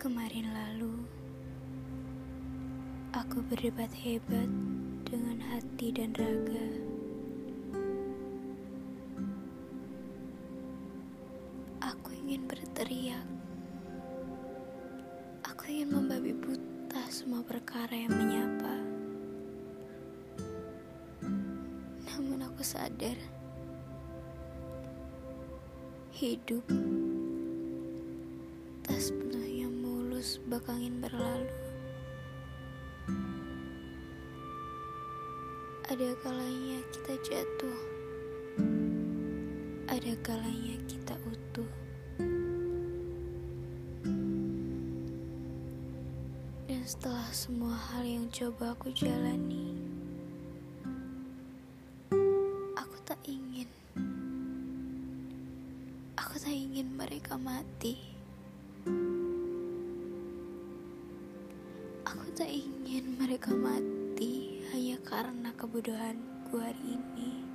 Kemarin lalu, aku berdebat hebat dengan hati dan raga. Aku ingin berteriak. Aku ingin membabi buta semua perkara yang menyapa. Namun aku sadar hidup mulus bakangin berlalu. Ada kalanya kita jatuh, ada kalanya kita utuh. Dan setelah semua hal yang coba aku jalani, aku tak ingin, aku tak ingin mereka mati. Tak ingin mereka mati hanya karena kebodohanku hari ini.